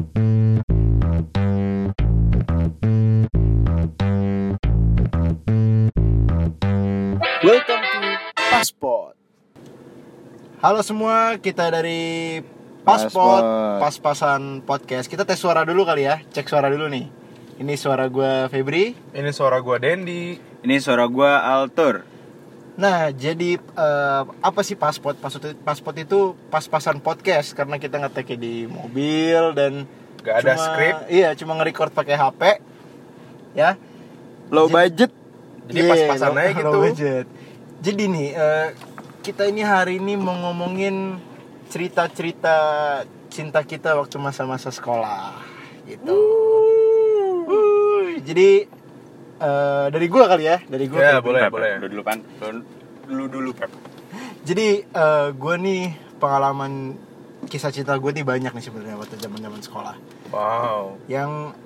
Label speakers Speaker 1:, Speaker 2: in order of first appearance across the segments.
Speaker 1: Welcome to Passport. Halo semua, kita dari Passport, pas-pasan podcast. Kita tes suara dulu kali ya, cek suara dulu nih. Ini suara gue Febri.
Speaker 2: Ini suara gua Dendi.
Speaker 3: Ini suara gua Altur.
Speaker 1: Nah, jadi eh, apa sih Passport? Passport, Passport itu pas-pasan podcast karena kita ngeteknya di mobil dan
Speaker 2: Gak ada
Speaker 1: cuma-
Speaker 2: skrip.
Speaker 1: Iya, cuma nge-record pakai HP. Ya.
Speaker 3: Low
Speaker 1: Jadi-
Speaker 3: budget.
Speaker 2: Jadi
Speaker 1: Iya,
Speaker 2: pas-pasan aja gitu.
Speaker 1: low budget. Jadi nih, eh, kita ini hari ini mau ngomongin cerita-cerita cinta kita waktu masa-masa sekolah, gitu. Wuh, Jadi eh, dari gua kali ya, dari gua.
Speaker 2: Ya, boleh,
Speaker 3: Pep,
Speaker 2: boleh.
Speaker 3: Lu dulu pan. Lu dulu dulu Pep.
Speaker 1: Jadi eh, gua nih pengalaman kisah cinta gue nih banyak nih sebenarnya waktu zaman-zaman sekolah.
Speaker 2: Wow.
Speaker 1: Yang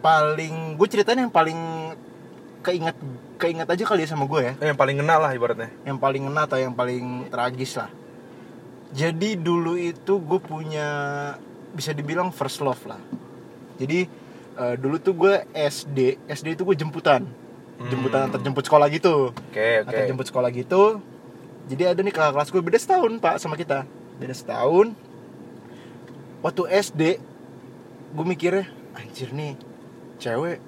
Speaker 1: paling gue ceritain yang paling keinget keinget aja kali ya sama gue ya.
Speaker 2: Eh, Yang paling kenal lah ibaratnya.
Speaker 1: yang paling ngena atau yang paling tragis lah jadi dulu itu gue punya bisa dibilang first love lah jadi eh, dulu tuh gue SD SD itu gue jemputan jemputan antar jemput sekolah gitu
Speaker 2: Oke, oke.
Speaker 1: antar jemput sekolah gitu jadi ada nih kakak kelas gue beda setahun pak sama kita beda setahun waktu SD gue mikirnya anjir nih cewek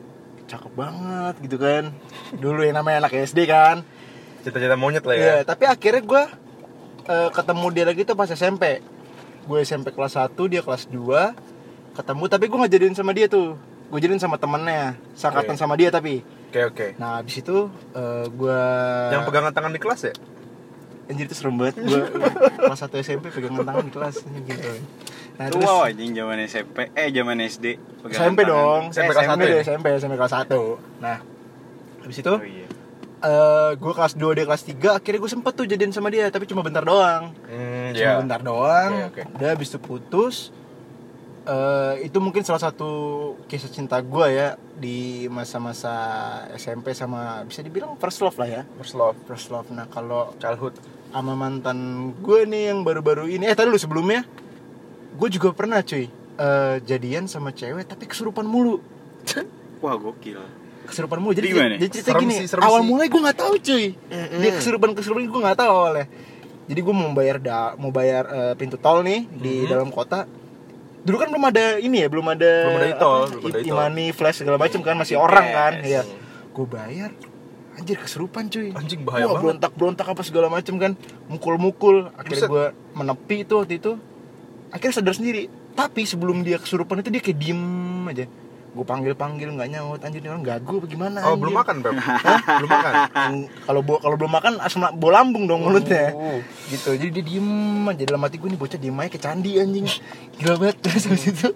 Speaker 1: cakep banget gitu kan dulu yang namanya anak SD kan
Speaker 2: Cita-cita monyet lah ya.
Speaker 1: Iya, tapi akhirnya gue ketemu dia lagi tuh pas SMP. Gue SMP kelas 1, dia kelas 2. Ketemu tapi gue gak jadiin sama dia tuh. Gue jadiin sama temennya, sangkatan
Speaker 2: Oke.
Speaker 1: sama dia tapi.
Speaker 2: Oke, oke.
Speaker 1: Nah, habis itu gue
Speaker 2: Yang pegangan tangan di kelas ya?
Speaker 1: anjir itu serem banget. Gue kelas 1 SMP pegangan tangan di kelas gitu. Nah, terus
Speaker 3: wow anjing zaman SMP. Eh zaman SD. Pegangan
Speaker 1: SMP
Speaker 3: tangan.
Speaker 1: dong.
Speaker 2: SMP
Speaker 1: Eh,
Speaker 2: kelas satu ya?
Speaker 1: SMP, SMP kelas 1. Nah, habis itu
Speaker 3: Oh iya.
Speaker 1: eh gue kelas 2 dia kelas 3 akhirnya gue sempet tuh jadiin sama dia tapi cuma bentar doang
Speaker 2: Hmm,
Speaker 1: cuma
Speaker 2: ya.
Speaker 1: bentar doang
Speaker 2: Oke, oke.
Speaker 1: udah habis itu putus eh itu mungkin salah satu kisah cinta gue ya di masa-masa SMP sama bisa dibilang first love lah ya
Speaker 2: First love,
Speaker 1: first love nah kalau
Speaker 2: childhood.
Speaker 1: sama mantan gue nih yang baru-baru ini eh tadi lu sebelumnya gue juga pernah cuy eh, jadian sama cewek tapi kesurupan mulu
Speaker 3: Wah gokil.
Speaker 1: kesurupan mulu jadi
Speaker 3: Gimana?
Speaker 1: jadi cerita
Speaker 2: Serem
Speaker 1: gini
Speaker 2: sih,
Speaker 1: awal
Speaker 2: sih.
Speaker 1: mulai gue nggak tahu cuy dia kesurupan kesurupan gue nggak tahu awalnya jadi gue mau bayar da mau bayar eh, pintu tol nih di
Speaker 2: Mhm.
Speaker 1: dalam kota dulu kan belum ada ini ya belum ada
Speaker 2: Belum ada
Speaker 1: apa,
Speaker 2: belum ada
Speaker 1: i-
Speaker 2: e-tol.
Speaker 1: e-money flash segala macam kan masih orang kan ya gue bayar anjir kesurupan cuy.
Speaker 2: Anjing, bahaya
Speaker 1: Wah,
Speaker 2: banget.
Speaker 1: berontak berontak apa segala macam kan mukul mukul akhirnya gue menepi itu waktu itu. Akhirnya sadar sendiri tapi sebelum dia kesurupan itu dia kayak diem aja gue panggil panggil nggak nyaut. Anjir orang gagu apa gimana
Speaker 2: Oh, belum makan, Beb? belum makan.
Speaker 1: Kalau bo- kalau belum makan asam la- bau lambung dong mulutnya.
Speaker 2: Oh.
Speaker 1: gitu. Jadi dia diem aja. Dalam hati gue nih bocah diem aja ke candi anjing. Gila banget. Terus habis itu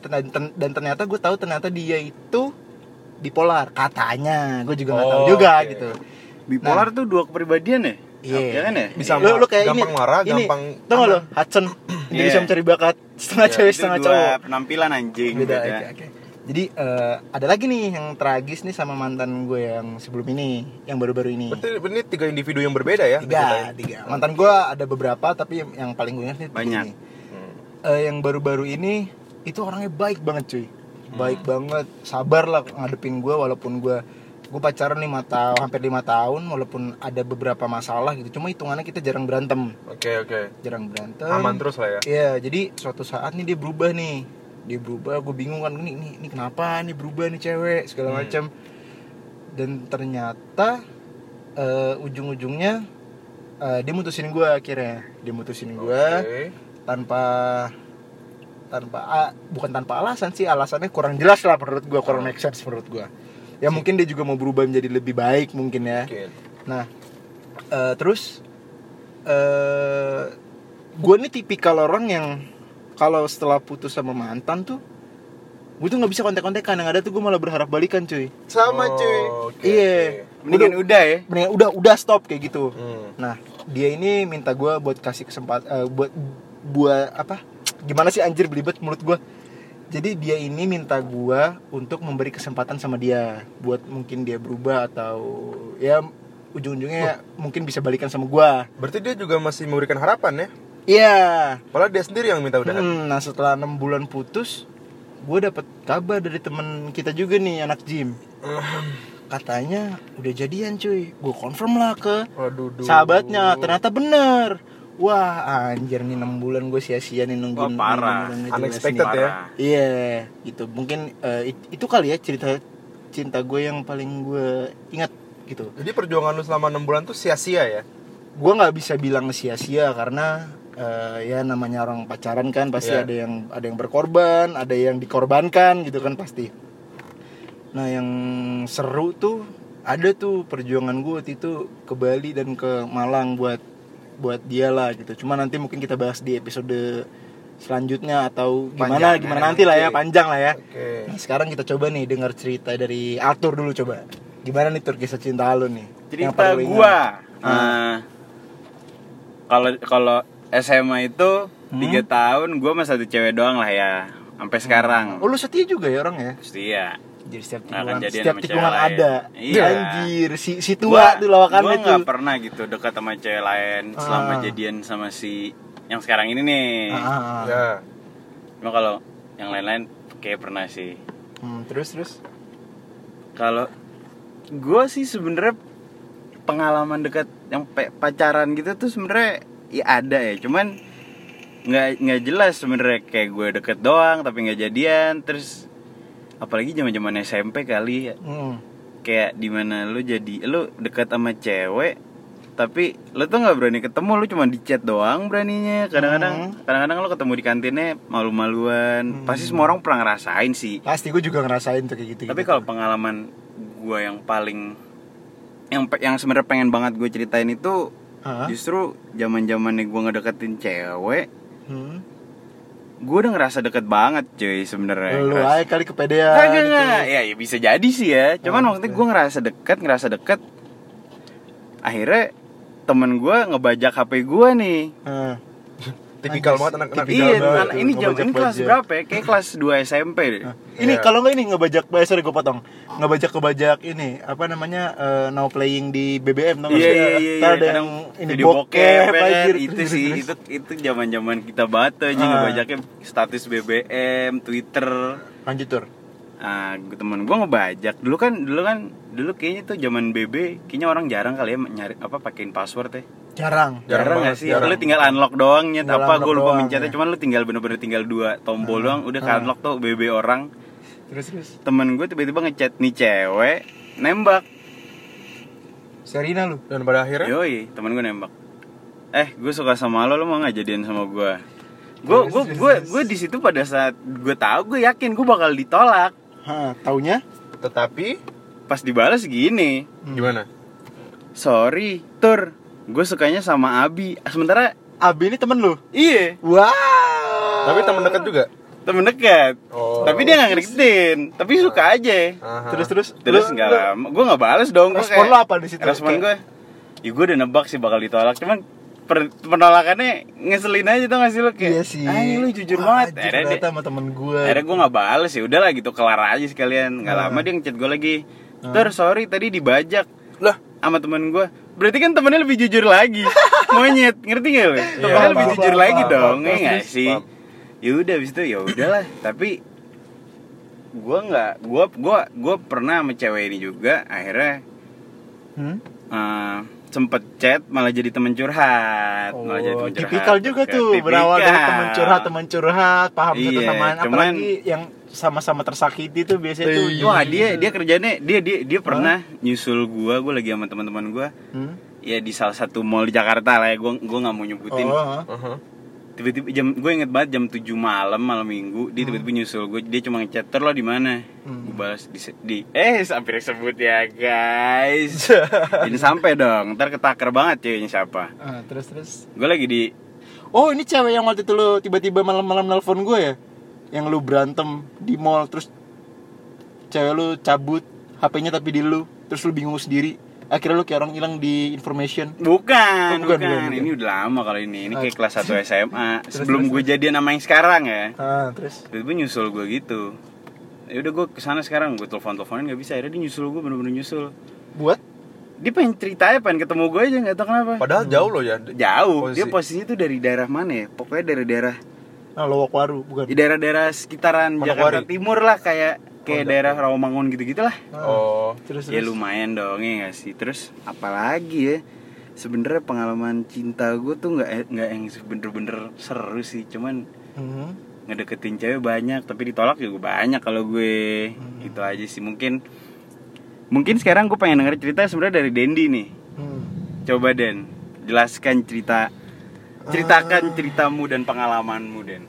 Speaker 1: Ten- ten- dan ternyata gue tahu ternyata dia itu bipolar. Katanya. Gue juga nggak tahu
Speaker 2: Oh,
Speaker 1: juga
Speaker 2: oke.
Speaker 1: gitu.
Speaker 3: Bipolar tuh dua kepribadian ya?
Speaker 1: Iya.
Speaker 3: Ya kan ya?
Speaker 2: Bisa
Speaker 1: lu, lu kayak
Speaker 2: gampang
Speaker 1: ini,
Speaker 2: marah,
Speaker 1: ini,
Speaker 2: gampang
Speaker 1: tau gak lo
Speaker 2: aman.
Speaker 1: Hudson Indonesia
Speaker 3: Iya.
Speaker 1: mencari bakat setengah
Speaker 2: Iya,
Speaker 1: cewek
Speaker 3: Itu
Speaker 1: setengah cowok
Speaker 3: penampilan anjing
Speaker 1: beda
Speaker 3: beda.
Speaker 1: oke oke jadi eh, ada lagi nih yang tragis nih sama mantan gue yang sebelum ini yang baru-baru ini
Speaker 2: Berarti ini tiga individu yang berbeda ya?
Speaker 1: tiga
Speaker 2: diceritain?
Speaker 1: tiga mantan gue ada beberapa tapi yang, paling gue ingat nih
Speaker 3: Banyak.
Speaker 1: ini.
Speaker 2: Hmm.
Speaker 1: Eh, yang baru-baru ini itu orangnya baik banget cuy
Speaker 2: Hmm.
Speaker 1: baik banget sabar lah ngadepin gue walaupun gue gue pacaran lima tahun hampir lima tahun walaupun ada beberapa masalah gitu cuma hitungannya kita jarang berantem
Speaker 2: Oke, oke.
Speaker 1: jarang berantem
Speaker 2: Aman terus lah ya.
Speaker 1: Iya, jadi suatu saat nih dia berubah nih. Dia berubah, gue bingung kan ini ini, ini kenapa nih berubah nih cewek segala
Speaker 2: Hmm.
Speaker 1: macam. Dan ternyata eh, ujung-ujungnya eh, dia mutusin gue akhirnya. Dia mutusin gue
Speaker 2: Oke.
Speaker 1: tanpa tanpa ah, bukan tanpa alasan sih, alasannya kurang jelas lah menurut gue, kurang make sense menurut gue. Ya mungkin dia juga mau berubah menjadi lebih baik mungkin ya.
Speaker 2: Oke.
Speaker 1: Nah, eh, terus eh gue nih tipikal orang yang kalau setelah putus sama mantan tuh gue tuh nggak bisa kontek-kontekan yang ada tuh gue malah berharap balikan cuy
Speaker 3: Sama
Speaker 2: Oh,
Speaker 3: cuy.
Speaker 2: oke,
Speaker 1: Iya.
Speaker 2: oke.
Speaker 3: Mendingan udah ya.
Speaker 1: Mendingan udah udah stop kayak gitu
Speaker 2: Hmm.
Speaker 1: nah dia ini minta gue buat kasih kesempatan eh, buat buat apa gimana sih anjir belibet mulut gue jadi dia ini minta gue untuk memberi kesempatan sama dia buat mungkin dia berubah atau ya ujung-ujungnya mungkin bisa balikan sama gue
Speaker 2: Berarti dia juga masih memberikan harapan ya?
Speaker 1: Iya.
Speaker 2: Padahal dia sendiri yang minta udahan.
Speaker 1: Hmm, nah setelah enam bulan putus, gue dapet kabar dari teman kita juga nih anak gym. Katanya udah jadian cuy. Gue confirm lah ke
Speaker 2: Waduh, duh.
Speaker 1: sahabatnya. Ternyata bener. Wah anjir nih 6 bulan gue sia-sia nih nungguin
Speaker 3: Wah, parah.
Speaker 1: nungguin
Speaker 2: Unexpected
Speaker 1: nih.
Speaker 2: ya.
Speaker 1: Iya, gitu. Mungkin it- itu kali ya cerita cinta gue yang paling gue ingat gitu.
Speaker 2: Jadi perjuangan lu selama 6 bulan tuh sia-sia ya?
Speaker 1: Gue nggak bisa bilang sia-sia karena eh, ya namanya orang pacaran kan pasti
Speaker 2: Iya.
Speaker 1: ada yang ada yang berkorban, ada yang dikorbankan gitu kan pasti. Nah yang seru tuh ada tuh perjuangan gue waktu itu ke Bali dan ke Malang buat buat dia lah gitu. Cuma nanti mungkin kita bahas di episode selanjutnya atau gimana
Speaker 2: Panjang,
Speaker 1: gimana nanti lah ya panjang lah ya.
Speaker 2: Oke.
Speaker 1: Nah, sekarang kita coba nih dengar cerita dari Arthur dulu coba. Gimana nih Tur kisah cinta lu nih? Yang
Speaker 3: cerita gua.
Speaker 1: Ah.
Speaker 3: eh, kalau kalau SMA itu
Speaker 1: Hmm?
Speaker 3: tiga tahun gua sama satu cewek doang lah ya sampai sekarang
Speaker 1: Oh lu setia juga ya orang ya?
Speaker 3: setia
Speaker 1: Jadi setiap tikungan,
Speaker 3: jadian
Speaker 1: setiap tikungan ada.
Speaker 3: Iya.
Speaker 1: Anjir, si si tua tuh lawakannya
Speaker 3: gua
Speaker 1: tuh.
Speaker 3: pernah gitu dekat sama cewek lain selama
Speaker 1: Ah.
Speaker 3: jadian sama si yang sekarang ini nih
Speaker 1: Ah.
Speaker 2: Ya.
Speaker 3: cuma kalau yang lain-lain kayak pernah sih
Speaker 1: Hmm, terus terus.
Speaker 3: kalau gue sih sebenarnya pengalaman dekat yang pe- pacaran gitu tuh sebenarnya ya ada ya cuman nggak nggak jelas sebenarnya kayak gue deket doang tapi nggak jadian terus apalagi zaman zaman SMP kali ya
Speaker 1: Hmm.
Speaker 3: kayak di mana lu jadi lu dekat sama cewek tapi lu tuh nggak berani ketemu lu cuma di chat doang beraninya kadang-kadang
Speaker 1: Hmm.
Speaker 3: kadang-kadang lu ketemu di kantinnya malu-maluan pasti semua orang pernah ngerasain sih
Speaker 1: Pasti gue juga ngerasain tuh kayak gitu.
Speaker 3: tapi kalau pengalaman gue yang paling yang yang sebenarnya pengen banget gue ceritain itu
Speaker 1: Hah?
Speaker 3: justru zaman zamannya gue ngedeketin cewek
Speaker 1: Hmm.
Speaker 3: Gue udah ngerasa deket banget cuy sebenarnya
Speaker 1: Lu
Speaker 3: Ngerasa-
Speaker 1: aja kali kepedean.
Speaker 3: Kagak,
Speaker 1: gitu.
Speaker 3: ya, ya bisa jadi sih ya cuman
Speaker 1: Ah,
Speaker 3: maksudnya gue ngerasa deket ngerasa deket akhirnya temen gue ngebajak hp gue nih
Speaker 1: Ah.
Speaker 2: Tipikal banget anak-anak
Speaker 1: tipikal
Speaker 3: iya
Speaker 1: banget
Speaker 3: anak- ini jam ini kelas berapa ya kayak kelas 2 SMP deh
Speaker 1: Ini
Speaker 2: Iya.
Speaker 1: kalau nggak ini ngebajak, eh, sorry gue potong, ngebajak ngebajak ini apa namanya eh, now playing di BBM tau nggak
Speaker 3: Iya
Speaker 1: sih?
Speaker 3: iya iya.
Speaker 1: Ntar ada
Speaker 3: Kadang
Speaker 1: yang ini
Speaker 3: video bokep, ya kan? itu
Speaker 1: Terus,
Speaker 3: sih
Speaker 1: terus.
Speaker 3: itu itu zaman zaman kita banget tuh aja
Speaker 1: Ah.
Speaker 3: ngebajaknya status BBM, Twitter.
Speaker 1: Lanjut tur.
Speaker 3: Ah, gue temen gue ngebajak dulu kan dulu kan dulu kayaknya tuh zaman BB kayaknya orang jarang kali ya nyari apa pakein password ya
Speaker 1: Jarang.
Speaker 2: Jarang
Speaker 3: jarang, nggak sih
Speaker 2: jarang.
Speaker 3: lu tinggal unlock doang nyet
Speaker 1: Tinggal
Speaker 3: apa gue lupa mencetnya
Speaker 1: ya.
Speaker 3: cuman lu tinggal bener-bener tinggal dua tombol doang udah
Speaker 1: Ah.
Speaker 3: unlock tuh BB orang
Speaker 1: Terus terus.
Speaker 3: temen gue tiba-tiba ngechat nih cewek nembak
Speaker 1: Serina lu.
Speaker 2: Dan pada akhirnya
Speaker 3: Yoi, temen gue nembak. Eh, gue suka sama lo, lo mau nggak jadian sama gue? Gue gue gue gue di situ pada saat gue tahu gue yakin gue bakal ditolak.
Speaker 1: Hah, taunya?
Speaker 2: tetapi
Speaker 3: Pas dibalas gini,
Speaker 1: Hmm.
Speaker 2: gimana?
Speaker 3: sorry, tur, gue sukanya sama Abi. Sementara
Speaker 1: Abi ini temen lu?
Speaker 3: iya
Speaker 1: Wow.
Speaker 2: Tapi teman dekat juga.
Speaker 3: temen dekat.
Speaker 2: Oh.
Speaker 3: Tapi dia nggak ngedeketin, tapi suka aja.
Speaker 2: Aha.
Speaker 1: Terus terus.
Speaker 3: Terus nggak lama, gue nggak balas dong. Gua
Speaker 1: Respon
Speaker 3: kayak-
Speaker 1: lo apa di situ?
Speaker 3: Respon
Speaker 1: Kayak-
Speaker 3: gue, ya gue udah nebak sih bakal ditolak, cuman per- penolakannya ngeselin aja tuh gak sih lo kayak
Speaker 1: Iya sih.
Speaker 3: "Ah, lu jujur
Speaker 1: Wah,
Speaker 3: banget. akhirnya, dia-
Speaker 1: sama temen gue.
Speaker 3: akhirnya gue gak bales ya udahlah gitu kelar aja sekalian. Nggak
Speaker 1: Ah.
Speaker 3: lama dia ngechat gue lagi ter sorry tadi dibajak
Speaker 2: Lah,
Speaker 3: sama temen gue berarti kan temennya lebih jujur lagi. Monyet ngerti gak lo temennya
Speaker 2: paham,
Speaker 3: lebih jujur lagi
Speaker 1: paham,
Speaker 3: dong ya nggak
Speaker 1: Terus,
Speaker 3: sih? ya udah abis itu ya udahlah. Tapi gue nggak gue gue gue pernah sama cewek ini juga akhirnya
Speaker 1: Hmm?
Speaker 3: eh, sempet chat malah jadi temen curhat malah jadi
Speaker 1: Oh,
Speaker 3: temen curhat
Speaker 1: tipikal juga
Speaker 3: Oke,
Speaker 1: tuh berawal dari
Speaker 3: tipikal.
Speaker 1: teman curhat teman curhat paham satu
Speaker 3: Iya,
Speaker 1: sama lain
Speaker 3: cuman-
Speaker 1: apalagi yang sama-sama tersakiti tuh biasanya tuh
Speaker 2: Iya.
Speaker 3: Wah dia dia kerjanya dia dia dia pernah nyusul gua gua lagi sama teman-teman gua
Speaker 1: Hmm?
Speaker 3: ya di salah satu mall di Jakarta lah ya gua gua nggak mau nyebutin
Speaker 1: Oh, oh.
Speaker 2: aha.
Speaker 3: Tiba-tiba jam gue inget banget jam 7 malam malam minggu dia tiba-tiba nyusul gue dia cuma ngechat "Ter, lo di mana?
Speaker 1: Hmm.
Speaker 3: gue balas di, di eh hampir sebut ya guys. Ini sampai dong ntar ketaker banget ceweknya siapa.
Speaker 1: Ah, terus terus.
Speaker 3: Gue lagi di
Speaker 1: oh ini cewek yang waktu itu lu tiba-tiba malam-malam nelpon gue ya? Yang lu berantem di mall terus cewek lu cabut HP-nya tapi di lu terus lu bingung sendiri akhirnya lu kayak orang hilang di information.
Speaker 3: Bukan,
Speaker 1: Oh,
Speaker 3: bukan,
Speaker 1: bukan, bukan, bukan.
Speaker 3: ini udah lama kalau ini. Ini kayak
Speaker 1: Ah.
Speaker 3: kelas 1 SMA
Speaker 1: Terus,
Speaker 3: sebelum gue jadian sama yang sekarang ya.
Speaker 1: Ah terus.
Speaker 3: Tiba-tiba nyusul gue gitu. Ya udah gue ke sana sekarang. Gue telepon teleponin nggak bisa. Akhirnya dia nyusul gue bener-bener nyusul.
Speaker 1: Buat?
Speaker 3: Dia pengen ceritanya pengen ketemu gue aja nggak tahu kenapa.
Speaker 2: Padahal jauh loh ya.
Speaker 3: jauh. Dia
Speaker 2: Posisi.
Speaker 3: posisinya tuh dari daerah mana ya? Pokoknya dari daerah
Speaker 1: Nah, Lowok Waru bukan.
Speaker 3: di daerah-daerah sekitaran
Speaker 2: Manokwari.
Speaker 3: Jakarta Timur lah kayak kayak
Speaker 2: Oh,
Speaker 3: daerah Rawamangun gitu gitulah
Speaker 2: Oh.
Speaker 1: Terus
Speaker 3: ya
Speaker 1: terus.
Speaker 3: lumayan dong ya gak sih? Terus apalagi ya? Sebenarnya pengalaman cinta gue tuh nggak nggak yang bener-bener seru sih. Cuman
Speaker 1: Mhm.
Speaker 3: ngedeketin cewek banyak tapi ditolak juga banyak kalau gue.
Speaker 1: Hmm.
Speaker 3: itu aja sih. Mungkin mungkin sekarang gue pengen denger cerita sebenarnya dari Dendi nih.
Speaker 1: Hmm.
Speaker 3: coba Den. Jelaskan cerita ceritakan ceritamu dan pengalamanmu Den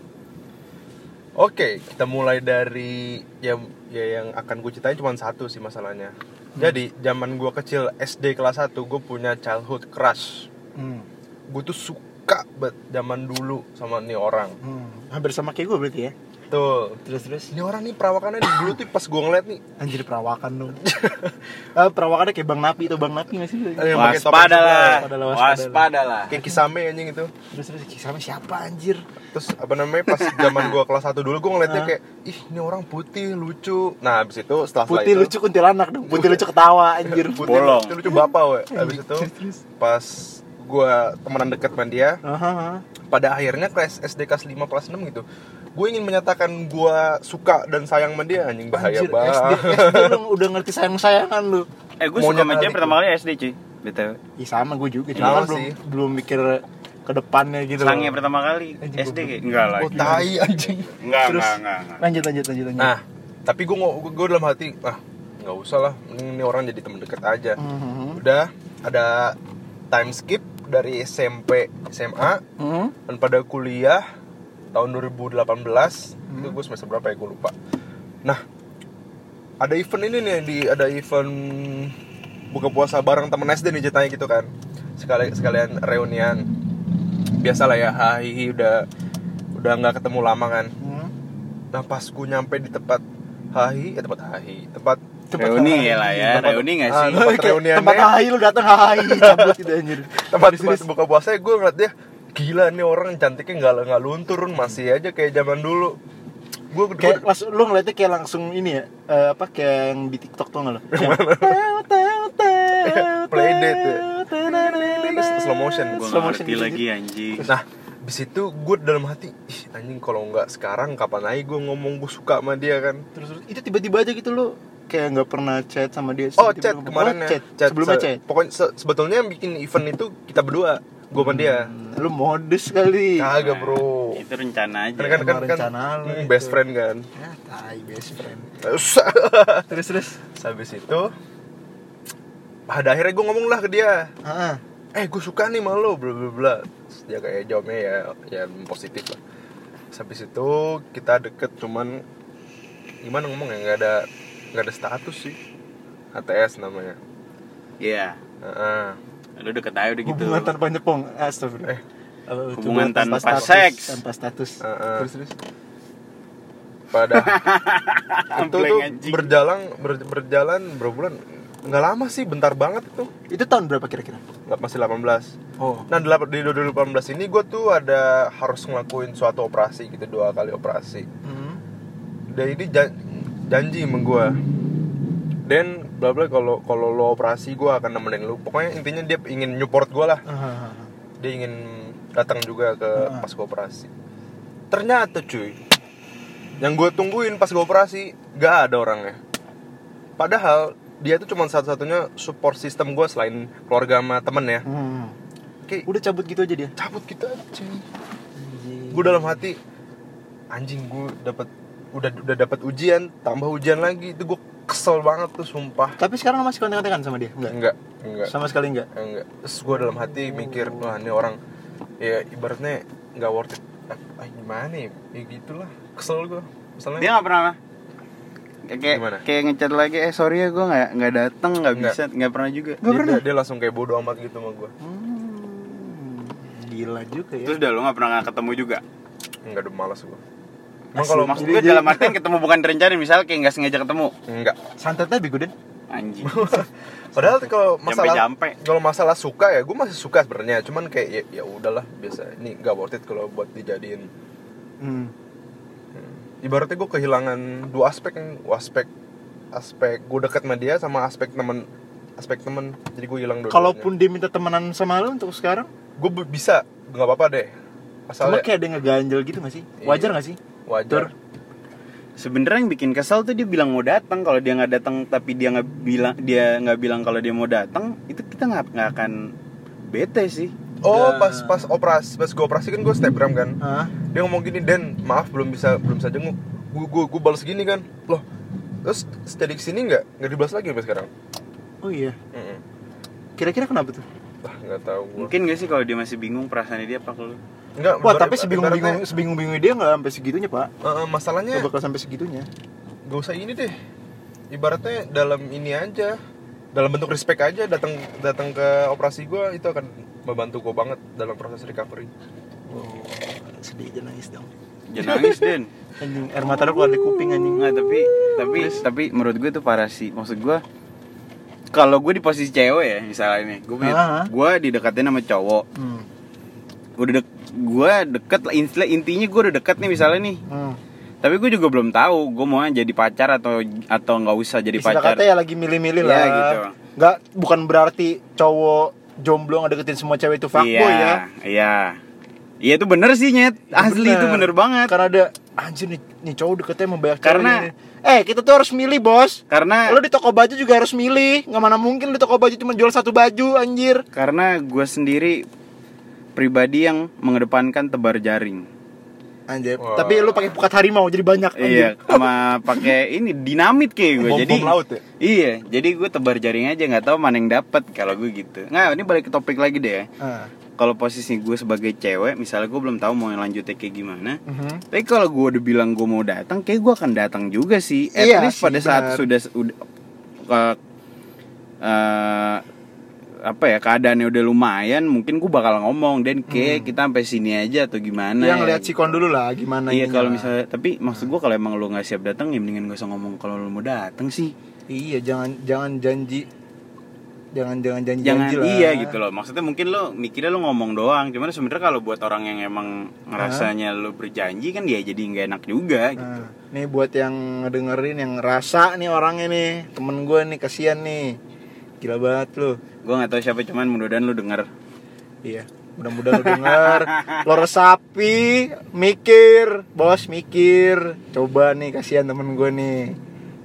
Speaker 2: Oke, kita mulai dari ya, ya yang akan gue ceritain cuma satu sih masalahnya. Jadi, zaman gue kecil SD kelas 1, gue punya childhood crush.
Speaker 1: Hmm.
Speaker 2: Gue tuh suka banget zaman dulu sama nih orang.
Speaker 1: Hmm. Hampir sama kayak gue berarti ya.
Speaker 2: Tuh.
Speaker 1: Terus terus.
Speaker 2: Ini orang nih perawakannya di dulu tuh pas gue ngeliat nih.
Speaker 1: Anjir perawakan dong. Ah, perawakannya kayak Bang Napi itu Bang Napi nggak sih?
Speaker 2: Eh,
Speaker 3: waspada lah
Speaker 1: Waspada lah, waspada
Speaker 3: waspada lah
Speaker 2: Kayak kisame anjing itu.
Speaker 1: Terus terus sama siapa anjir?
Speaker 2: Terus apa namanya pas zaman gue kelas 1 dulu gue ngeliatnya kayak ih ini orang putih lucu. Nah habis itu setelah setelah
Speaker 1: Putih
Speaker 2: itu,
Speaker 1: lucu kuntilanak dong. Putih lucu ketawa anjir.
Speaker 2: putih
Speaker 3: Bolong.
Speaker 2: lucu, lucu bapak we. Habis itu pas gue temenan deket sama dia,
Speaker 1: Aha, aha.
Speaker 2: pada akhirnya kelas SD kelas 5 kelas 6 gitu gue ingin menyatakan gue suka dan sayang sama dia anjing bahaya
Speaker 1: Anjir, SD,
Speaker 2: banget
Speaker 1: SD lu udah ngerti sayang-sayangan lu.
Speaker 3: eh gue suka sama dia pertama kali SD cuy btw
Speaker 1: Iya sama gue juga, cuma
Speaker 2: Sama
Speaker 1: kan belum
Speaker 2: sih.
Speaker 1: belum mikir ke depannya gitu. loh.
Speaker 3: Selangnya pertama kali
Speaker 1: Anjing,
Speaker 3: SD kayak enggak lah
Speaker 2: oh tai anjing
Speaker 3: enggak
Speaker 1: Terus?
Speaker 3: enggak enggak, enggak.
Speaker 1: Lanjut lanjut lanjut lanjut.
Speaker 2: nah tapi gue gue dalam hati ah nggak usah lah mending ini orang jadi temen deket aja
Speaker 1: Mhm.
Speaker 2: udah ada time skip dari SMP SMA
Speaker 1: Mhm.
Speaker 2: dan pada kuliah tahun 2018 itu gue semester berapa ya gue lupa nah ada event ini nih di ada event buka puasa bareng temen SD nih ceritanya gitu kan sekali sekalian reunian biasalah ya hahihi udah udah nggak ketemu lama kan
Speaker 1: Mhm.
Speaker 2: nah pas gue nyampe di tempat hahi eh tempat hahi tempat
Speaker 1: Tempat
Speaker 3: reuni
Speaker 1: hai.
Speaker 3: ya lah ya
Speaker 2: Tempat-
Speaker 3: reuni nggak
Speaker 2: Ah,
Speaker 3: sih
Speaker 2: tempat
Speaker 1: Kayak
Speaker 2: reuniannya.
Speaker 1: Tempat hai lu datang hai cabut gitu anjir.
Speaker 2: tempat tempat buka puasa gue ngeliat dia gila nih orang cantiknya nggak nggak luntur masih aja kayak zaman dulu gue
Speaker 1: Kayak pas lu ngeliatnya kayak langsung ini ya eh, apa kayak yang di TikTok tuh nggak lo?
Speaker 2: Playdate ya. Slow motion.
Speaker 3: gue
Speaker 1: Slow motion gitu,
Speaker 3: lagi anjing
Speaker 2: Nah, abis itu gue dalam hati, ih anjing kalau nggak sekarang kapan lagi gue ngomong gue suka sama dia kan?
Speaker 1: Terus terus itu tiba-tiba aja gitu lo kayak nggak pernah chat sama dia.
Speaker 2: Oh chat
Speaker 1: ngomong,
Speaker 2: kemarin
Speaker 1: oh,
Speaker 2: ya,
Speaker 1: chat. Sebelumnya
Speaker 2: se-
Speaker 1: chat.
Speaker 2: Pokoknya se- sebetulnya yang bikin event itu kita berdua, gue sama dia.
Speaker 1: Hmm, Lu modus kali.
Speaker 2: Kagak bro.
Speaker 3: itu rencana aja
Speaker 2: Kan kan kan, kan hmm,
Speaker 1: itu.
Speaker 2: best friend kan.
Speaker 1: Ya, tai best friend.
Speaker 2: Terus
Speaker 1: Terus terus.
Speaker 2: habis itu pada akhirnya gue ngomong lah ke dia,
Speaker 1: Ah,
Speaker 2: eh gue suka nih sama lo, bla bla bla. Dia kayak jawabnya ya ya positif lah. Habis itu kita deket cuman gimana ngomong ya nggak ada nggak ada status sih. HTS namanya.
Speaker 3: iya
Speaker 2: Heeh.
Speaker 3: Lu deket aja udah gitu
Speaker 1: hubungan tanpa nyepong. Astagfirullah.
Speaker 2: Eh.
Speaker 3: Hubungan tanpa
Speaker 1: status,
Speaker 3: seks.
Speaker 1: Tanpa status.
Speaker 2: Heeh.
Speaker 1: Terus terus.
Speaker 2: pada itu tuh berjalan ber- berjalan berapa bulan nggak lama sih bentar banget itu
Speaker 1: Itu tahun berapa kira-kira?
Speaker 2: masih 18
Speaker 1: Oh.
Speaker 2: nah di lap- di 2018 ini gue tuh ada harus ngelakuin suatu operasi gitu dua kali operasi
Speaker 1: Hmm.
Speaker 2: dan ini jan- janji sama gue dan bla bla kalau kalau lo operasi gue akan nemenin lu. Pokoknya intinya dia ingin support gue lah.
Speaker 1: Ah,
Speaker 2: dia ingin datang juga ke
Speaker 1: Ah.
Speaker 2: pas gue operasi. Ternyata cuy yang gue tungguin pas gue operasi gak ada orangnya. Padahal dia tuh cuma satu-satunya support system gue selain keluarga sama temen ya.
Speaker 1: Hmm.
Speaker 2: kayak
Speaker 1: Udah cabut gitu aja dia.
Speaker 2: cabut gitu aja gue dalam hati anjing gue dapat udah udah dapat ujian tambah ujian lagi. Itu gue kesel banget tuh sumpah
Speaker 1: Tapi sekarang masih kontak-kontakan sama dia? Enggak.
Speaker 2: enggak enggak
Speaker 1: Sama sekali enggak.
Speaker 2: enggak terus gue dalam hati mikir wah ini orang ya ibaratnya nggak worth it ah, ah, gimana ya ya gitulah kesel gue misalnya
Speaker 3: dia nggak pernah Kayak- kayak
Speaker 2: Gimana?
Speaker 3: kayak ngechat lagi eh sorry ya gue nggak nggak datang nggak
Speaker 2: Nggak.
Speaker 3: bisa nggak pernah juga
Speaker 1: Nggak
Speaker 2: dia,
Speaker 1: pernah?
Speaker 2: dia, dia langsung kayak bodoh amat gitu sama gue
Speaker 1: Hmm. Gila juga ya.
Speaker 3: terus udah lu nggak pernah nggak ketemu juga
Speaker 2: enggak udah malas gue
Speaker 3: Emang
Speaker 2: kalau
Speaker 3: maksud gue dalam artian ketemu bukan direncanain misalnya kayak nggak sengaja ketemu.
Speaker 2: Enggak.
Speaker 1: Santetnya bego Den.
Speaker 3: anjing.
Speaker 2: Padahal kalau masalah kalau masalah suka ya gue masih suka sebenarnya. Cuman kayak ya, ya udahlah biasa. Ini nggak worth it kalau buat dijadiin.
Speaker 1: Hmm.
Speaker 2: ibaratnya gue kehilangan dua aspek aspek aspek gue deket sama dia sama aspek temen aspek temen. Jadi gue hilang dulu
Speaker 1: Kalaupun dia minta temenan sama lu untuk sekarang,
Speaker 2: gue bisa. Nggak apa-apa deh.
Speaker 1: Sama
Speaker 2: asalnya
Speaker 1: kayak ada yang ngeganjel gitu gak sih?
Speaker 2: Iya.
Speaker 1: Wajar gak sih?
Speaker 2: Wajar
Speaker 3: sebenarnya yang bikin kesel tuh dia bilang mau datang kalau dia nggak datang tapi dia nggak bilang dia nggak bilang kalau dia mau datang itu kita nggak nggak akan bete sih
Speaker 2: oh
Speaker 1: Nah.
Speaker 2: pas pas operasi pas gue operasi kan gue snapgram kan
Speaker 1: Hah?
Speaker 2: dia ngomong gini Den maaf belum bisa belum bisa jenguk gue gue gue balas gini kan loh terus jadi ke sini nggak nggak dibalas lagi sampai sekarang
Speaker 1: Oh iya.
Speaker 2: Mm-mm.
Speaker 1: Kira-kira kenapa tuh?
Speaker 2: Ah nggak tahu gue
Speaker 3: mungkin gak sih kalau dia masih bingung perasaannya dia apa kalau
Speaker 2: nggak
Speaker 1: Wah, tapi sebingung-bingung sebingung-bingung dia nggak sampai segitunya, Pak.
Speaker 2: eh, masalahnya
Speaker 1: Gak bakal sampai segitunya.
Speaker 2: gak usah ini deh ibaratnya dalam ini aja dalam bentuk respect aja datang datang ke operasi gue itu akan membantu gue banget dalam proses recovery
Speaker 1: Oh, sedih aja nangis dong.
Speaker 3: jangan nangis Den
Speaker 1: Anjing, air mata lu keluar di kuping anjing.
Speaker 3: nggak tapi tapi tapi menurut gue itu parah sih maksud gue kalau gue di posisi cewek ya misalnya ini gue punya
Speaker 1: Ah.
Speaker 3: gue didekatin sama cowok
Speaker 1: Hmm.
Speaker 3: udah dek gue deket lah intinya intinya gue udah deket nih misalnya nih
Speaker 1: Hmm.
Speaker 3: tapi gue juga belum tahu gue mau jadi pacar atau atau nggak usah jadi
Speaker 1: Istilah
Speaker 3: pacar
Speaker 1: kata ya lagi milih-milih
Speaker 3: Iya,
Speaker 1: lah.
Speaker 3: gitu.
Speaker 1: Nggak, bukan berarti cowok jomblo ngedeketin semua cewek itu fuckboy
Speaker 3: iya,
Speaker 1: ya.
Speaker 3: Iya. Iya itu bener sih nyet. Asli itu bener banget.
Speaker 1: Karena ada anjir nih, nih cowok deketnya cewek
Speaker 3: Karena-
Speaker 1: ini. Eh, kita tuh harus milih, Bos.
Speaker 3: Karena
Speaker 1: Lo di toko baju juga harus milih. Nggak mana mungkin di toko baju cuma jual satu baju, anjir.
Speaker 3: karena gue sendiri pribadi yang mengedepankan tebar jaring.
Speaker 1: Anjir.
Speaker 2: Wah.
Speaker 1: Tapi lu pakai pukat harimau jadi banyak anjir.
Speaker 3: Iya, sama pakai ini dinamit kayak gue.
Speaker 2: Bom-
Speaker 3: Jadi
Speaker 2: bom laut ya?
Speaker 3: Iya, jadi gue tebar jaring aja nggak tahu mana yang dapat kalau gue gitu. Nah, ini balik ke topik lagi deh ya. Kalau posisi gue sebagai cewek, misalnya gue belum tahu mau lanjutnya kayak gimana.
Speaker 1: Mhm.
Speaker 3: Tapi kalau gue udah bilang gue mau datang, kayak gue akan datang juga sih. At
Speaker 1: Iya
Speaker 3: least
Speaker 1: sih,
Speaker 3: pada saat sudah udah eh, apa ya keadaannya udah lumayan, mungkin gue bakal ngomong dan kayak kita sampai sini aja atau gimana.
Speaker 1: Yang
Speaker 3: ya,
Speaker 1: lihat sikon dulu lah gimana
Speaker 3: Iya kalau misalnya, tapi maksud gue kalau emang lu nggak siap datang ya mendingan gak usah ngomong kalau lu mau datang sih.
Speaker 1: Iya, jangan jangan janji jangan jangan janji
Speaker 3: Jangan
Speaker 1: janji lah.
Speaker 3: iya gitu loh. Maksudnya mungkin lo mikirnya lo ngomong doang. Cuman sebenarnya kalau buat orang yang emang ngerasanya lo berjanji kan ya jadi nggak enak juga gitu.
Speaker 1: Nah, nih buat yang ngedengerin yang ngerasa nih orangnya nih temen gue nih kasihan nih gila banget lu
Speaker 3: Gue nggak tahu siapa cuman mudah-mudahan lo denger.
Speaker 1: iya mudah-mudahan lu denger lo resapi mikir bos mikir coba nih kasihan temen gue nih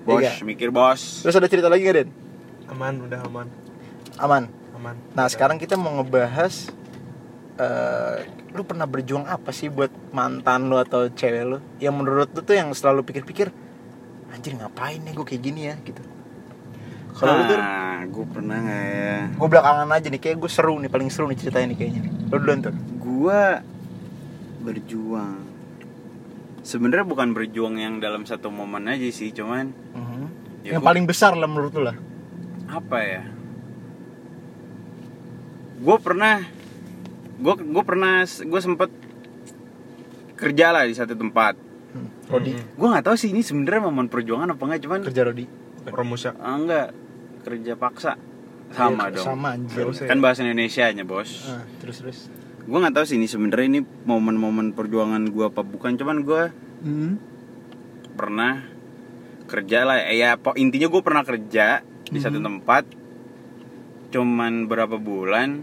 Speaker 3: Bos,
Speaker 1: Iya.
Speaker 3: mikir bos.
Speaker 1: terus ada cerita lagi gak Den
Speaker 2: aman udah aman
Speaker 1: aman.
Speaker 2: Aman.
Speaker 1: Nah sekarang kita mau ngebahas eh lu pernah berjuang apa sih buat mantan lu atau cewek lu? Yang menurut lu tuh yang selalu pikir-pikir anjir ngapain nih gue kayak gini ya? Gitu. Kalau lu tuh
Speaker 3: Nah, gue pernah nggak ya?
Speaker 1: gue belakangan aja nih kayak gue seru nih paling seru nih ceritanya nih kayaknya nih. Lu duluan tuh
Speaker 3: Gue berjuang. Sebenarnya bukan berjuang yang dalam satu momen aja sih, cuman Ya,
Speaker 1: yang
Speaker 3: gua-
Speaker 1: paling besar lah menurut lu lah.
Speaker 3: Apa ya? Gue pernah, gue gue pernah, gue sempet kerja lah di satu tempat.
Speaker 1: hmm. Rodi
Speaker 3: Gue nggak tahu sih ini sebenarnya momen perjuangan apa enggak, cuman
Speaker 1: kerja Rodi
Speaker 2: Romusya
Speaker 3: ah, enggak kerja paksa sama
Speaker 1: Iya,
Speaker 3: dong.
Speaker 1: sama anjir
Speaker 2: usah.
Speaker 3: Kan bahasa Indonesia nya bos.
Speaker 1: Ah, terus terus
Speaker 3: Gue nggak tahu sih ini sebenarnya ini momen-momen perjuangan gue apa bukan, cuman gue
Speaker 1: hmm.
Speaker 3: pernah kerja lah eh, ya po- intinya gue pernah kerja di satu tempat cuman berapa bulan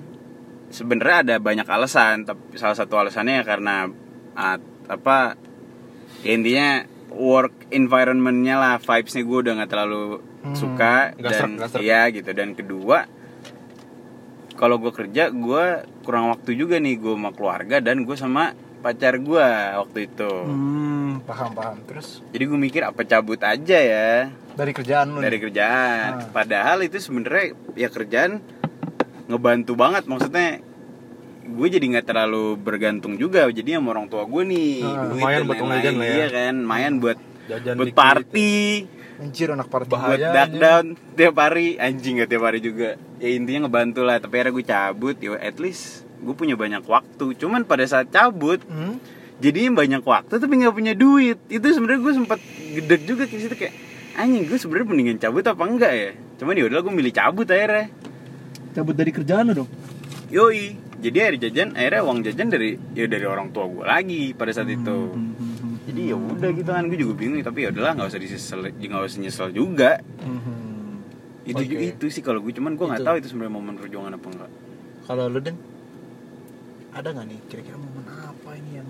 Speaker 3: sebenarnya ada banyak alasan tapi salah satu alasannya ya karena ah, apa ya intinya work environmentnya lah vibesnya gue udah nggak terlalu
Speaker 1: Hmm.
Speaker 3: suka
Speaker 2: Nggak
Speaker 3: dan
Speaker 2: serk.
Speaker 3: iya gitu dan kedua kalau gue kerja gue kurang waktu juga nih gue sama keluarga dan gue sama pacar gue waktu itu
Speaker 1: Hmm, paham paham terus
Speaker 3: jadi gue mikir apa cabut aja ya
Speaker 1: dari kerjaan lu
Speaker 3: dari
Speaker 1: nih.
Speaker 3: kerjaan.
Speaker 1: Ah.
Speaker 3: Padahal itu sebenarnya ya kerjaan ngebantu banget maksudnya gue jadi nggak terlalu bergantung juga jadi sama orang tua gue nih
Speaker 1: Ah,
Speaker 3: duit
Speaker 2: lumayan buat jajan lah ya.
Speaker 3: iya kan lumayan buat
Speaker 2: jajan
Speaker 3: buat
Speaker 2: dikit.
Speaker 3: party
Speaker 1: anjir anak party
Speaker 2: Bahaya.
Speaker 3: buat duck down tiap hari anjing gak tiap hari juga ya intinya ngebantu lah tapi akhirnya gue cabut ya at least gue punya banyak waktu cuman pada saat cabut
Speaker 1: Hmm?
Speaker 3: jadi banyak waktu tapi nggak punya duit itu sebenarnya gue sempat gedek juga ke situ kayak anjing gue sebenarnya mendingan cabut apa enggak ya? Cuman ya udahlah gue milih cabut akhirnya.
Speaker 1: Cabut dari kerjaan lu dong?
Speaker 3: Yoi jadi akhir jajan akhirnya uang jajan dari ya dari orang tua gue lagi pada saat itu. Jadi ya udah gitu kan gue juga bingung tapi ya udahlah nggak usah disesel nggak usah nyesel juga. Itu
Speaker 2: Oke.
Speaker 3: itu sih kalau gue cuman gue nggak tahu itu sebenarnya momen perjuangan apa enggak.
Speaker 1: Kalau lu Den? Ada nggak nih kira-kira momen apa ini yang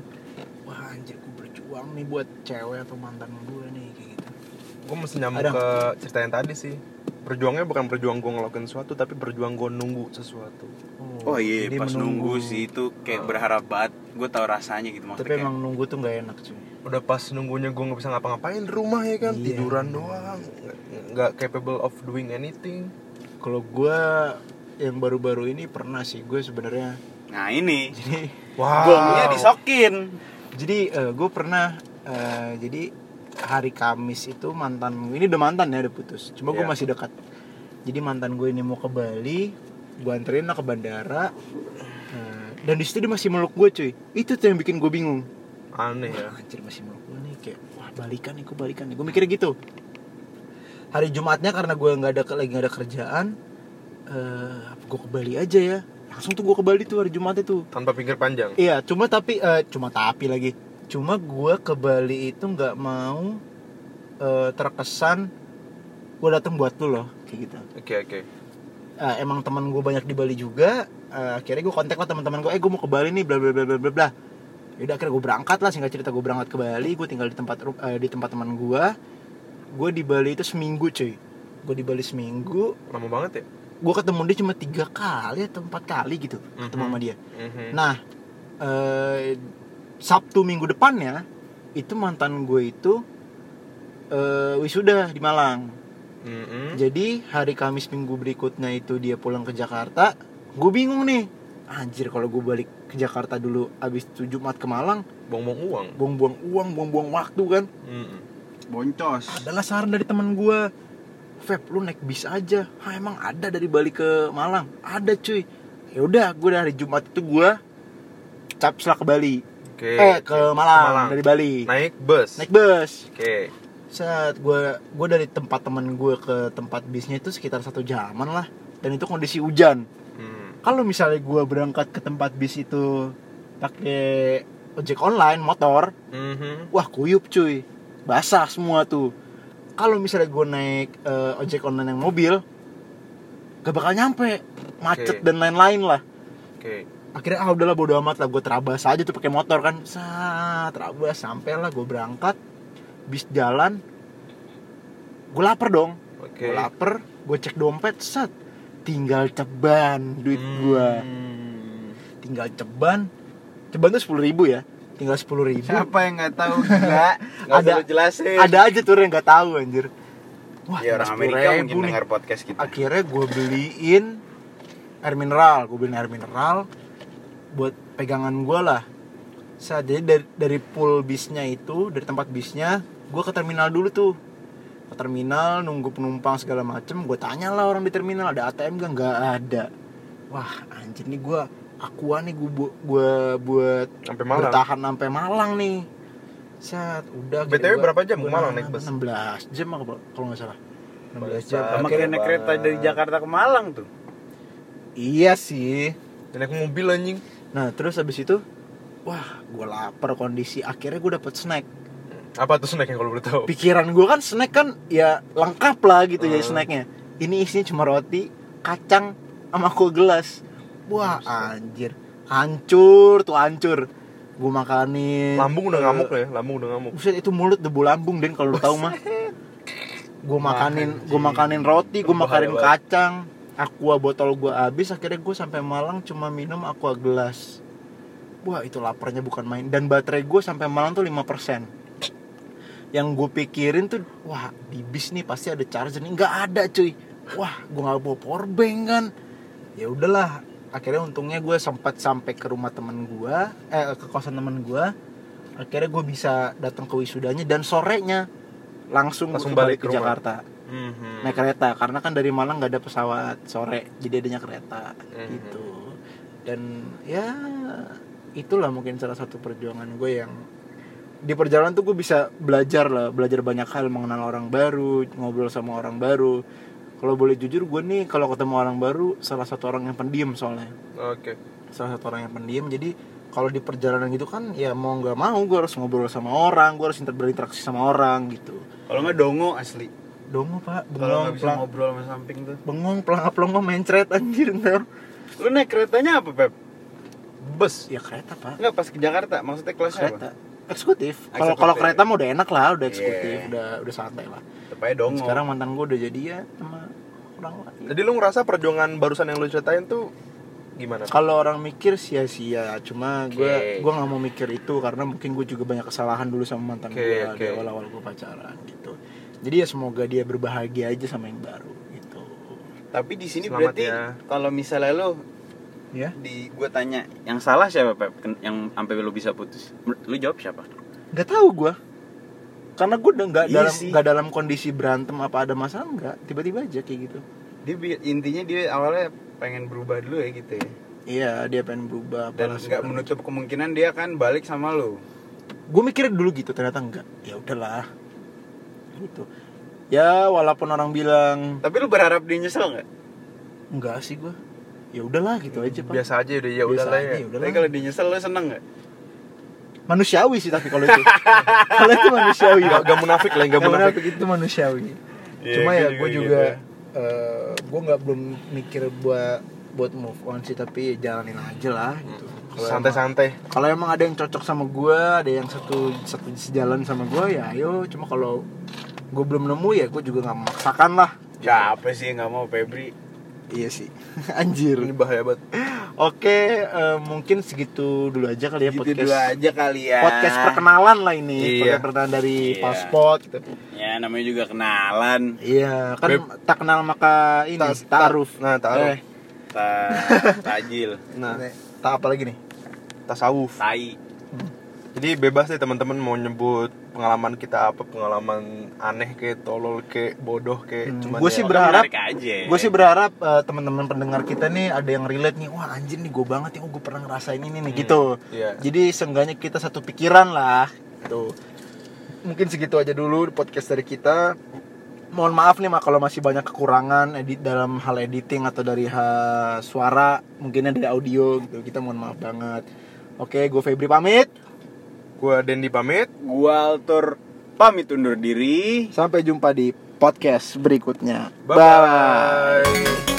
Speaker 1: wah anjir gue berjuang nih buat cewek atau mantan gue nih.
Speaker 2: Gue mesti nyambung ke cerita yang tadi sih. Berjuangnya bukan berjuang gue ngelakuin sesuatu tapi berjuang gue nunggu sesuatu.
Speaker 3: Oh iya
Speaker 1: jadi
Speaker 3: pas
Speaker 1: menunggu.
Speaker 3: nunggu sih itu kayak berharap banget. Gue tahu rasanya gitu maksudnya
Speaker 1: Tapi
Speaker 3: kayak,
Speaker 1: emang nunggu tuh nggak enak cuy.
Speaker 2: udah pas nunggunya gue nggak bisa ngapa-ngapain di rumah ya kan?
Speaker 1: Iya.
Speaker 2: tiduran doang nggak- capable of doing anything.
Speaker 1: Kalau gue yang baru-baru ini pernah sih gue sebenarnya.
Speaker 3: Nah ini.
Speaker 1: Jadi
Speaker 2: wow.
Speaker 3: Gongnya disokin.
Speaker 1: Jadi gue pernah eh, jadi hari Kamis itu mantan ini udah mantan ya udah putus. Cuma gue
Speaker 2: Iya.
Speaker 1: masih dekat. Jadi mantan gue ini mau ke Bali gue anterin lah ke bandara. Eh, dan di situ dia masih meluk gue cuy. Itu tuh yang bikin gue bingung.
Speaker 2: Aneh ya.
Speaker 1: Wah, anjir masih meluk gue nih kayak wah balikan nih gue balikan nih. Gue mikirnya gitu. Hari Jumatnya karena gue nggak ada lagi nggak ada kerjaan eh gue ke Bali aja ya. Langsung tuh gue ke Bali tuh hari Jumatnya tuh.
Speaker 2: Tanpa pinggir panjang?
Speaker 1: Iya, cuma tapi eh, cuma tapi lagi. Cuma gua ke Bali itu nggak mau eh, terkesan gua datang buat lu loh, kayak gitu.
Speaker 2: oke oke
Speaker 1: Eh, emang teman gue banyak di Bali juga. eh, akhirnya gue kontak lah teman-teman gue, eh gue mau ke Bali nih, bla bla bla bla bla bla. Yaudah akhirnya gue berangkat lah, singkat cerita gue berangkat ke Bali, gue tinggal di tempat eh, di tempat teman gue. Gue di Bali itu seminggu cuy. Gue di Bali seminggu,
Speaker 2: lama banget ya
Speaker 1: gue ketemu dia cuma tiga kali atau empat kali gitu ketemu
Speaker 2: Mhm.
Speaker 1: sama dia.
Speaker 2: Mhm.
Speaker 1: Nah, eh, Sabtu minggu depannya itu mantan gue itu eh, wisuda di Malang.
Speaker 2: Mhm.
Speaker 1: Jadi hari Kamis minggu berikutnya itu dia pulang ke Jakarta. Gue bingung nih. Anjir kalau gue balik ke Jakarta dulu abis itu Jumat ke Malang,
Speaker 2: buang-buang uang
Speaker 1: buang-buang uang, buang-buang waktu kan.
Speaker 2: Mhm.
Speaker 3: boncos
Speaker 1: Adalah saran dari teman gue. Feb, lu naik bis aja. Hah, emang ada dari Bali ke Malang? Ada cuy. Ya udah, gue dari Jumat itu gue capslah ke Bali.
Speaker 2: Oke
Speaker 1: eh ke
Speaker 2: oke.
Speaker 1: Malang, dari Bali.
Speaker 2: Naik bus.
Speaker 1: Naik bus.
Speaker 2: Oke.
Speaker 1: Saat gue gue dari tempat temen gue ke tempat bisnya itu sekitar satu jaman lah. Dan itu kondisi hujan.
Speaker 2: Hmm.
Speaker 1: kalau misalnya gue berangkat ke tempat bis itu pakai ojek online motor
Speaker 2: Mhm.
Speaker 1: wah kuyup cuy. Basah semua tuh. Kalau misalnya gue naik eh, ojek online yang mobil gak bakal nyampe. Macet
Speaker 2: Oke.
Speaker 1: dan lain-lain lah.
Speaker 2: Oke
Speaker 1: akhirnya ah udahlah bodo amat lah gue terabas aja tuh pakai motor kan. Sa terabas sampai lah gue berangkat. Bis jalan gue lapar dong.
Speaker 2: Oke.
Speaker 1: Gue lapar gue cek dompet set tinggal ceban duit gue
Speaker 2: Hmm.
Speaker 1: tinggal ceban ceban tuh sepuluh ribu ya. Tinggal sepuluh ribu.
Speaker 3: Siapa yang nggak tahu? Nggak.
Speaker 1: Ada-
Speaker 2: jelasin
Speaker 1: ada aja tuh yang nggak tahu anjir. Wah
Speaker 3: ya orang Amerika
Speaker 1: 10.000
Speaker 3: mungkin
Speaker 1: nih.
Speaker 3: podcast kita.
Speaker 1: Akhirnya gue beliin air mineral. Gue beliin air mineral buat pegangan gue lah. Saat jadi dari, dari pool bisnya itu dari tempat bisnya gue ke terminal dulu tuh. Ke terminal nunggu penumpang segala macem gue tanya lah orang di terminal ada ATM gak? Nggak ada. Wah anjir nih gue akuan nih gue gue buat
Speaker 2: sampai Malang.
Speaker 1: bertahan sampai Malang nih. Saat udah gitu
Speaker 2: BTW
Speaker 1: gua-
Speaker 2: berapa jam ke Malang naik bus?
Speaker 1: 16 jam apa kalau nggak salah. 16 jam.
Speaker 3: Sama kayak naik kereta dari Jakarta ke Malang tuh.
Speaker 1: Iya sih.
Speaker 2: Dan naik mobil anjing
Speaker 1: Nah terus habis itu, wah gue lapar kondisi. Akhirnya gue dapet snack.
Speaker 2: apa tuh snacknya kalau boleh tahu
Speaker 1: Pikiran gue kan snack kan ya lengkap lah gitu ya
Speaker 2: Hmm.
Speaker 1: snacknya. Ini isinya cuma roti, kacang, sama kue gelas. Wah anjir, hancur tuh hancur. Gue makanin.
Speaker 2: lambung udah
Speaker 1: eh,
Speaker 2: ngamuk ya lambung udah ngamuk
Speaker 1: Buset itu mulut debu lambung den kalau lu tahu mah. Gue makanin, gue makanin roti, gue makanin kacang. Aqua botol gue habis, akhirnya gue sampai Malang cuma minum aqua gelas. Wah itu laparnya bukan main. Dan baterai gue sampai Malang tuh 5% Yang gue pikirin tuh, wah di bis nih pasti ada charger nih. Nggak ada cuy. Wah gue nggak bawa power bank kan. Ya udahlah. Akhirnya untungnya gue sempat sampai ke rumah temen gue, eh ke kosan temen gue. Akhirnya gue bisa datang ke wisudanya dan sorenya langsung,
Speaker 2: Langsung balik
Speaker 1: ke
Speaker 2: ke rumah.
Speaker 1: Jakarta
Speaker 2: Mhm.
Speaker 1: naik kereta karena kan dari Malang nggak ada pesawat sore jadi adanya kereta
Speaker 2: Mhm.
Speaker 1: gitu. Dan ya itulah mungkin salah satu perjuangan gue yang di perjalanan tuh gue bisa belajar lah belajar banyak hal mengenal orang baru ngobrol sama orang baru. Kalau boleh jujur gue nih kalau ketemu orang baru salah satu orang yang pendiam soalnya.
Speaker 2: Oke.
Speaker 1: Salah satu orang yang pendiam jadi kalau di perjalanan gitu kan ya mau nggak mau gue harus ngobrol sama orang gue harus inter- berinteraksi sama orang gitu.
Speaker 3: Kalau nggak dongo asli
Speaker 1: dongo pak
Speaker 3: Kalau
Speaker 1: bengong
Speaker 3: nggak bisa
Speaker 1: pelang
Speaker 3: ngobrol sama samping tuh.
Speaker 1: bengong pelangap pelongo mencret anjir ntar
Speaker 3: Lu naik keretanya apa, Pep?
Speaker 2: bus
Speaker 1: ya kereta pak
Speaker 3: Enggak pas ke Jakarta, maksudnya kelasnya
Speaker 1: kereta
Speaker 3: apa?
Speaker 1: eksekutif kalau
Speaker 3: Eksekutif.
Speaker 1: kalau kereta mah udah enak lah udah eksekutif
Speaker 3: Iya.
Speaker 1: udah udah santai lah
Speaker 3: Tepatnya dong.
Speaker 1: sekarang mantan gue udah jadi ya sama orang lain
Speaker 2: jadi lu ngerasa perjuangan barusan yang lu ceritain tuh gimana
Speaker 1: kalau orang mikir sia-sia cuma gue
Speaker 3: Oke.
Speaker 1: gue nggak mau mikir itu karena mungkin gue juga banyak kesalahan dulu sama mantan
Speaker 2: Oke,
Speaker 1: gue
Speaker 2: oke.
Speaker 1: di awal-awal gue pacaran gitu jadi ya semoga dia berbahagia aja sama yang baru gitu.
Speaker 3: Tapi di sini
Speaker 2: Selamat
Speaker 3: berarti
Speaker 2: ya.
Speaker 3: kalau misalnya lu
Speaker 1: ya?
Speaker 3: di gua tanya yang salah siapa Pep? Yang sampai lu bisa putus? Lu jawab siapa?
Speaker 1: Nggak tahu gue karena gue udah nggak
Speaker 3: Iya
Speaker 1: dalam nggak dalam kondisi berantem apa ada masalah nggak. Tiba-tiba aja kayak gitu.
Speaker 3: Dia intinya dia awalnya pengen berubah dulu ya gitu ya?
Speaker 1: Iya dia pengen berubah
Speaker 3: dan nggak menutup kemungkinan dia akan balik sama lu
Speaker 1: gue mikirnya dulu gitu ternyata enggak ya udahlah gitu. Ya walaupun orang bilang
Speaker 3: tapi lu berharap dia nyesel nggak?
Speaker 1: Enggak sih gue ya udahlah gitu aja pak.
Speaker 2: Biasa aja udah ya
Speaker 1: Biasa
Speaker 2: udah lah
Speaker 1: aja,
Speaker 2: ya.
Speaker 1: ya udahlah.
Speaker 3: tapi kalau dia nyesel lu seneng nggak?
Speaker 1: Manusiawi sih tapi kalau itu. Kalau itu manusiawi
Speaker 2: Gak, gak munafik lah, gak
Speaker 1: Nggak
Speaker 2: munafik.
Speaker 1: munafik itu manusiawi.
Speaker 3: Iya,
Speaker 1: cuma
Speaker 3: gua
Speaker 1: ya
Speaker 3: juga
Speaker 1: gue
Speaker 3: gitu.
Speaker 1: juga eh, gue nggak belum mikir buat buat move on sih tapi jalanin aja lah gitu.
Speaker 2: Santai-santai.
Speaker 1: kalau emang ada yang cocok sama gue ada yang satu satu sejalan sama gue ya ayo. Cuma kalau gue belum nemu ya gue juga nggak memaksakan lah.
Speaker 3: Siapa sih yang nggak mau Febri.
Speaker 1: Iya sih. Anjir.
Speaker 2: Ini bahaya banget.
Speaker 1: oke eh, mungkin segitu dulu aja kali ya
Speaker 3: gitu
Speaker 1: podcast.
Speaker 3: dulu aja kali ya.
Speaker 1: Podcast perkenalan lah ini.
Speaker 2: Iya.
Speaker 1: podcast perkenalan dari
Speaker 3: Iya.
Speaker 1: Paspot gitu.
Speaker 3: Ya namanya juga kenalan.
Speaker 1: Iya kan
Speaker 2: Beb.
Speaker 1: tak kenal maka ini
Speaker 2: Ta- ta- nah, ta'aruf.
Speaker 1: eh,
Speaker 3: Ta- tajil.
Speaker 2: Nah,
Speaker 1: tak apa lagi nih?
Speaker 2: Tasawuf.
Speaker 3: tai
Speaker 2: Jadi bebas deh teman-teman mau nyebut pengalaman kita apa, pengalaman aneh kayak tolol kayak bodoh kayak
Speaker 1: Hmm,
Speaker 2: cuman
Speaker 1: gua
Speaker 2: ya-
Speaker 1: sih berharap- gue sih berharap teman-teman pendengar kita nih ada yang relate nih wah anjir nih gue banget ya gue pernah ngerasain ini nih gitu.
Speaker 2: Iya.
Speaker 1: jadi seenggaknya kita satu pikiran lah gitu. Mungkin segitu aja dulu podcast dari kita. Mohon maaf nih mak kalau masih banyak kekurangan edit dalam hal editing atau dari ha- suara. Mungkin dari audio gitu kita mohon maaf banget. Oke gue Febri pamit
Speaker 2: Gua Dendi pamit.
Speaker 3: gua Altur pamit undur diri
Speaker 1: sampai jumpa di podcast berikutnya
Speaker 2: Bye.